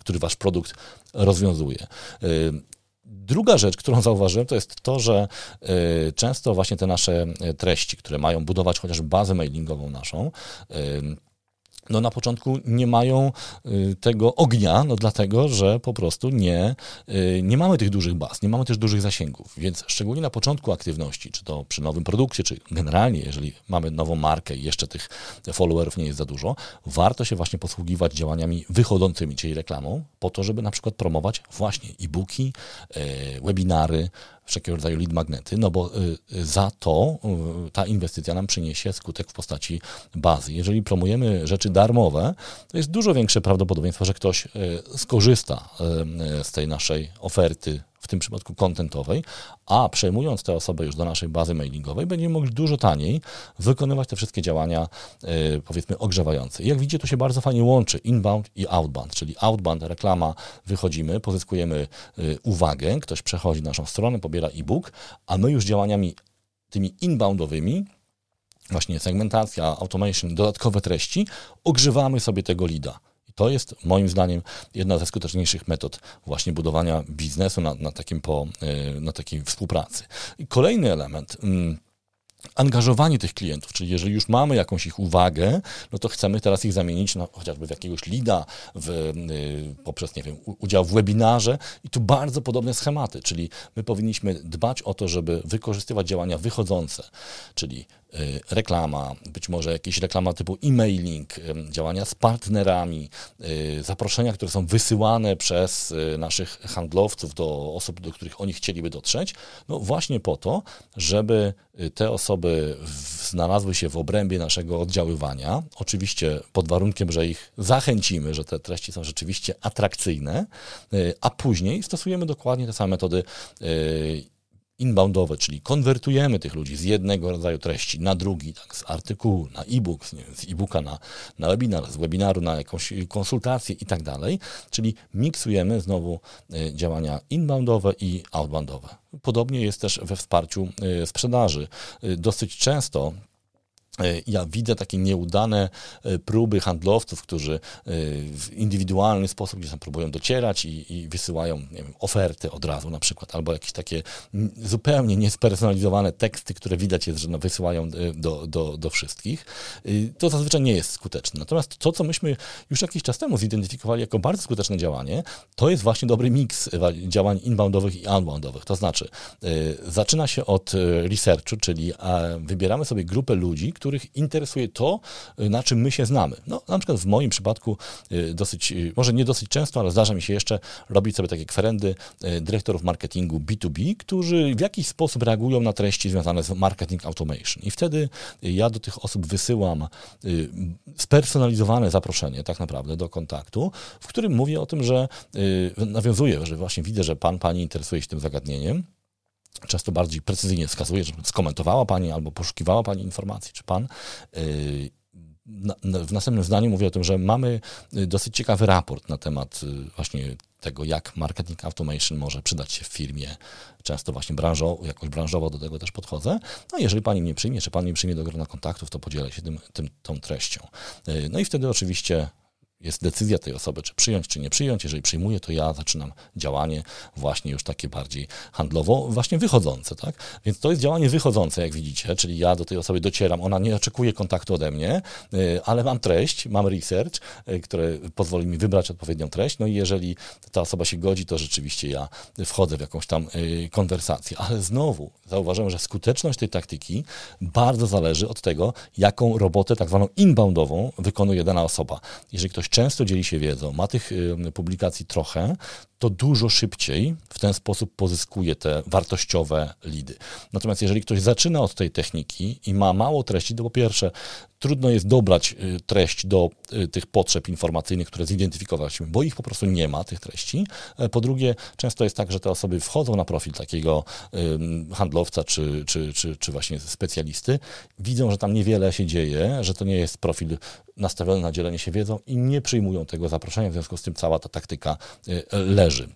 który wasz produkt rozwiązuje. Y, Druga rzecz, którą *laughs* zauważyłem, to jest to, że często właśnie te nasze treści, które mają budować chociaż bazę mailingową naszą, no na początku nie mają y, tego ognia, no dlatego, że po prostu nie, y, nie mamy tych dużych baz, nie mamy też dużych zasięgów, więc szczególnie na początku aktywności, czy to przy nowym produkcie, czy generalnie, jeżeli mamy nową markę i jeszcze tych followerów nie jest za dużo, warto się właśnie posługiwać działaniami wychodzącymi, czyli reklamą, po to, żeby na przykład promować właśnie e-booki, y, webinary, wszelkiego rodzaju lead magnety, no bo y, za to y, ta inwestycja nam przyniesie skutek w postaci bazy. Jeżeli promujemy rzeczy darmowe, to jest dużo większe prawdopodobieństwo, że ktoś y, skorzysta z tej naszej oferty w tym przypadku kontentowej, a przejmując te osoby już do naszej bazy mailingowej, będziemy mogli dużo taniej wykonywać te wszystkie działania, yy, powiedzmy, ogrzewające. Jak widzicie, to się bardzo fajnie łączy inbound i outbound, czyli outbound, reklama, wychodzimy, pozyskujemy yy, uwagę, ktoś przechodzi naszą stronę, pobiera e-book, a my już działaniami tymi inboundowymi właśnie segmentacja, automation, dodatkowe treści, ogrzewamy sobie tego lida. To jest moim zdaniem jedna ze skuteczniejszych metod właśnie budowania biznesu na, na, takim, po, e, na takiej współpracy. Kolejny element. Mm, angażowanie tych klientów, czyli jeżeli już mamy jakąś ich uwagę, no to chcemy teraz ich zamienić chociażby w jakiegoś lida, w, y, poprzez, nie wiem, udział w webinarze i tu bardzo podobne schematy, czyli my powinniśmy dbać o to, żeby wykorzystywać działania wychodzące, czyli y, reklama, być może jakieś reklama typu e-mailing, y, działania z partnerami, zaproszenia, które są wysyłane przez naszych handlowców do osób, do których oni chcieliby dotrzeć, no właśnie po to, żeby te osoby znalazły się w obrębie naszego oddziaływania, oczywiście pod warunkiem, że ich zachęcimy, że te treści są rzeczywiście atrakcyjne, y, a później stosujemy dokładnie te same metody y, inboundowe, czyli konwertujemy tych ludzi z jednego rodzaju treści na drugi, tak, z artykułu na e-book, z e-booka na, na webinar, z webinaru na jakąś konsultację i tak dalej, czyli miksujemy znowu y, działania inboundowe i outboundowe. Podobnie jest też we wsparciu y, sprzedaży. Y, dosyć często ja widzę takie nieudane e, próby handlowców, którzy e, w indywidualny sposób gdzieś tam próbują docierać i, i wysyłają wiem, oferty od razu na przykład, albo jakieś takie zupełnie niespersonalizowane teksty, które widać jest, że no, wysyłają do, do, do wszystkich. To zazwyczaj nie jest skuteczne. Natomiast to, co myśmy już jakiś czas temu zidentyfikowali jako bardzo skuteczne działanie, to jest właśnie dobry miks działań inboundowych i outboundowych. To znaczy, zaczyna się od researchu, czyli wybieramy sobie grupę ludzi, którzy których interesuje to, y, na czym my się znamy. No, na przykład w moim przypadku y, dosyć, y, może nie dosyć często, ale zdarza mi się jeszcze robić sobie takie kwerendy dyrektorów marketingu B2B, którzy w jakiś sposób reagują na treści związane z marketing automation. I wtedy ja do tych osób wysyłam spersonalizowane zaproszenie tak naprawdę do kontaktu, w którym mówię o tym, że nawiązuję, że właśnie widzę, że pan, pani interesuje się tym zagadnieniem, często bardziej precyzyjnie wskazuje, że skomentowała Pani albo poszukiwała Pani informacji, czy Pan. Y, w następnym zdaniu mówię o tym, że mamy y, dosyć ciekawy raport na temat y, właśnie tego, jak marketing automation może przydać się w firmie. Często właśnie branżowo, jakoś branżowo do tego też podchodzę. No jeżeli pani mnie przyjmie, czy pan mnie przyjmie do grona kontaktów, to podzielę się tym, tym, tą treścią. No i wtedy oczywiście jest decyzja tej osoby, czy przyjąć, czy nie przyjąć. Jeżeli przyjmuję, to ja zaczynam działanie właśnie już takie bardziej handlowo, właśnie wychodzące, tak? Więc to jest działanie wychodzące, jak widzicie, czyli ja do tej osoby docieram, ona nie oczekuje kontaktu ode mnie, y, ale mam treść, mam research, y, który pozwoli mi wybrać odpowiednią treść, no i jeżeli ta osoba się godzi, to rzeczywiście ja wchodzę w jakąś tam y, konwersację. Ale znowu zauważyłem, że skuteczność tej taktyki bardzo zależy od tego, jaką robotę tak zwaną inboundową wykonuje dana osoba. Jeżeli ktoś często dzieli się wiedzą, ma tych publikacji trochę, to dużo szybciej w ten sposób pozyskuje te wartościowe lidy. Natomiast jeżeli ktoś zaczyna od tej techniki i ma mało treści, to po pierwsze trudno jest dobrać y, treść do y, tych potrzeb informacyjnych, które zidentyfikowaliśmy, bo ich po prostu nie ma, tych treści. E, po drugie, często jest tak, że te osoby wchodzą na profil takiego handlowca czy, czy, czy, czy właśnie specjalisty, widzą, że tam niewiele się dzieje, że to nie jest profil nastawiony na dzielenie się wiedzą i nie przyjmują tego zaproszenia, w związku z tym cała ta taktyka y, leży leży.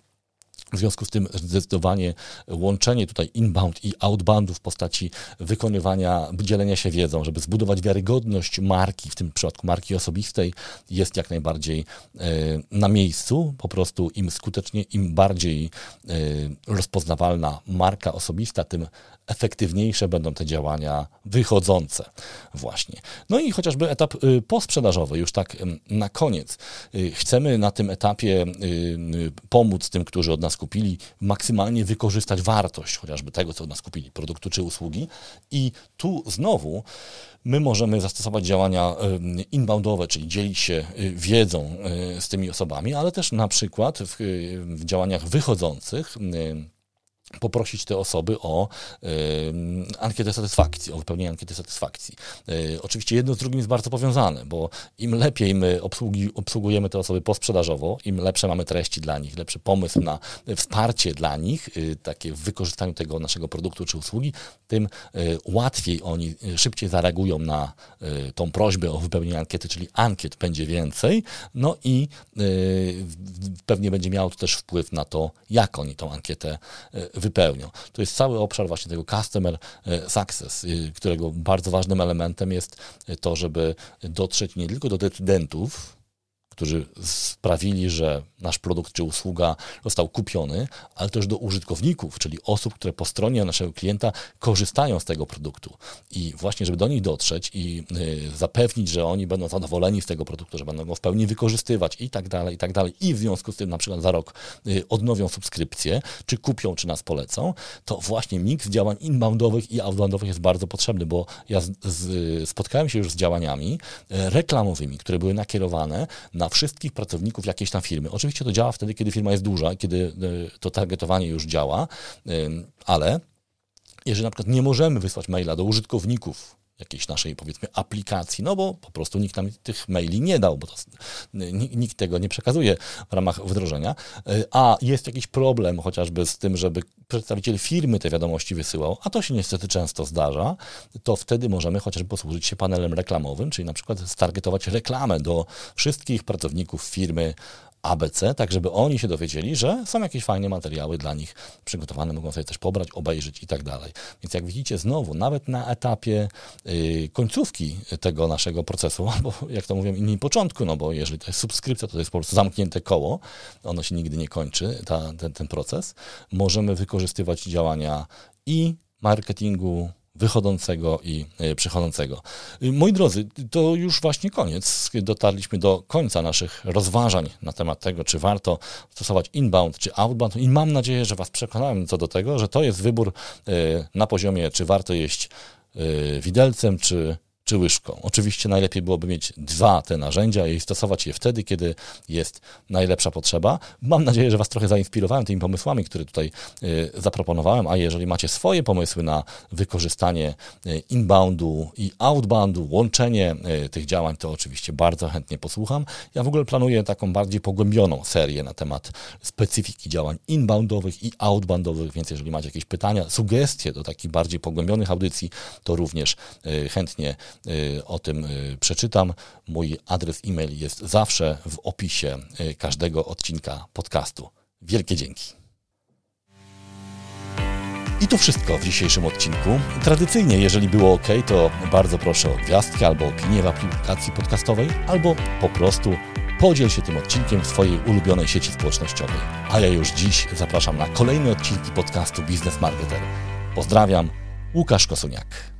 W związku z tym zdecydowanie łączenie tutaj inbound i outboundu w postaci wykonywania, dzielenia się wiedzą, żeby zbudować wiarygodność marki, w tym przypadku marki osobistej, jest jak najbardziej e, na miejscu. Po prostu im skutecznie, im bardziej e, rozpoznawalna marka osobista, tym efektywniejsze będą te działania wychodzące właśnie. No i chociażby etap y, posprzedażowy, już tak na koniec. Y, chcemy na tym etapie y, pomóc tym, którzy od nas kupili, maksymalnie wykorzystać wartość chociażby tego, co od nas kupili, produktu czy usługi. I tu znowu my możemy zastosować działania inboundowe, czyli dzielić się wiedzą z tymi osobami, ale też na przykład w, w działaniach wychodzących poprosić te osoby o y, ankietę satysfakcji, o wypełnienie ankiety satysfakcji. Y, oczywiście jedno z drugim jest bardzo powiązane, bo im lepiej my obsługi, obsługujemy te osoby posprzedażowo, im lepsze mamy treści dla nich, lepszy pomysł na wsparcie dla nich, y, takie w wykorzystaniu tego naszego produktu czy usługi, tym łatwiej oni szybciej zareagują na tą prośbę o wypełnienie ankiety, czyli ankiet będzie więcej, no i pewnie będzie miało to też wpływ na to, jak oni tą ankietę wypełnią. To jest cały obszar właśnie tego customer e, success, y, którego bardzo ważnym elementem jest to, żeby dotrzeć nie tylko do decydentów, którzy sprawili, że nasz produkt czy usługa został kupiony, ale też do użytkowników, czyli osób, które po stronie naszego klienta korzystają z tego produktu. I właśnie, żeby do nich dotrzeć i y, zapewnić, że oni będą zadowoleni z tego produktu, że będą go w pełni wykorzystywać i tak dalej, i tak dalej. I w związku z tym na przykład za rok y, odnowią subskrypcję, czy kupią, czy nas polecą, to właśnie miks działań inboundowych i outboundowych jest bardzo potrzebny, bo ja z, z, spotkałem się już z działaniami y, reklamowymi, które były nakierowane na wszystkich pracowników jakiejś tam firmy. Oczywiście to działa wtedy, kiedy firma jest duża, kiedy e, to targetowanie już działa, ale jeżeli na przykład nie możemy wysłać maila do użytkowników jakiejś naszej, powiedzmy, aplikacji, no bo po prostu nikt nam tych maili nie dał, bo to, nikt tego nie przekazuje w ramach wdrożenia, e, a jest jakiś problem chociażby z tym, żeby przedstawiciel firmy te wiadomości wysyłał, a to się niestety często zdarza, to wtedy możemy chociażby posłużyć się panelem reklamowym, czyli na przykład stargetować reklamę do wszystkich pracowników firmy ABC, tak żeby oni się dowiedzieli, że są jakieś fajne materiały dla nich przygotowane, mogą sobie też pobrać, obejrzeć i tak dalej. Więc jak widzicie, znowu, nawet na etapie y, końcówki tego naszego procesu, *laughs* albo jak to mówią inni, początku, no bo jeżeli to jest subskrypcja, to, to jest po prostu zamknięte koło, ono się nigdy nie kończy, ta, ten, ten proces, możemy wykorzystywać działania i marketingu, wychodzącego i e, przychodzącego. Y, moi drodzy, to już właśnie koniec. Dotarliśmy do końca naszych rozważań na temat tego, czy warto stosować inbound czy outbound i mam nadzieję, że Was przekonałem co do tego, że to jest wybór e, na poziomie, czy warto jeść e, widelcem, czy czy łyżką. Oczywiście najlepiej byłoby mieć dwa te narzędzia i stosować je wtedy, kiedy jest najlepsza potrzeba. Mam nadzieję, że Was trochę zainspirowałem tymi pomysłami, które tutaj y, zaproponowałem, a jeżeli macie swoje pomysły na wykorzystanie y, inboundu i outboundu, łączenie y, tych działań, to oczywiście bardzo chętnie posłucham. Ja w ogóle planuję taką bardziej pogłębioną serię na temat specyfiki działań inboundowych i outboundowych, więc jeżeli macie jakieś pytania, sugestie do takich bardziej pogłębionych audycji, to również chętnie o tym y, przeczytam. Mój adres e-mail jest zawsze w opisie y, każdego odcinka podcastu. Wielkie dzięki. I to wszystko w dzisiejszym odcinku. Tradycyjnie, jeżeli było ok, to bardzo proszę o gwiazdkę albo opinię w aplikacji podcastowej, albo po prostu podziel się tym odcinkiem w swojej ulubionej sieci społecznościowej. A ja już dziś zapraszam na kolejne odcinki podcastu Biznes Marketer. Pozdrawiam, Łukasz Kosuniak.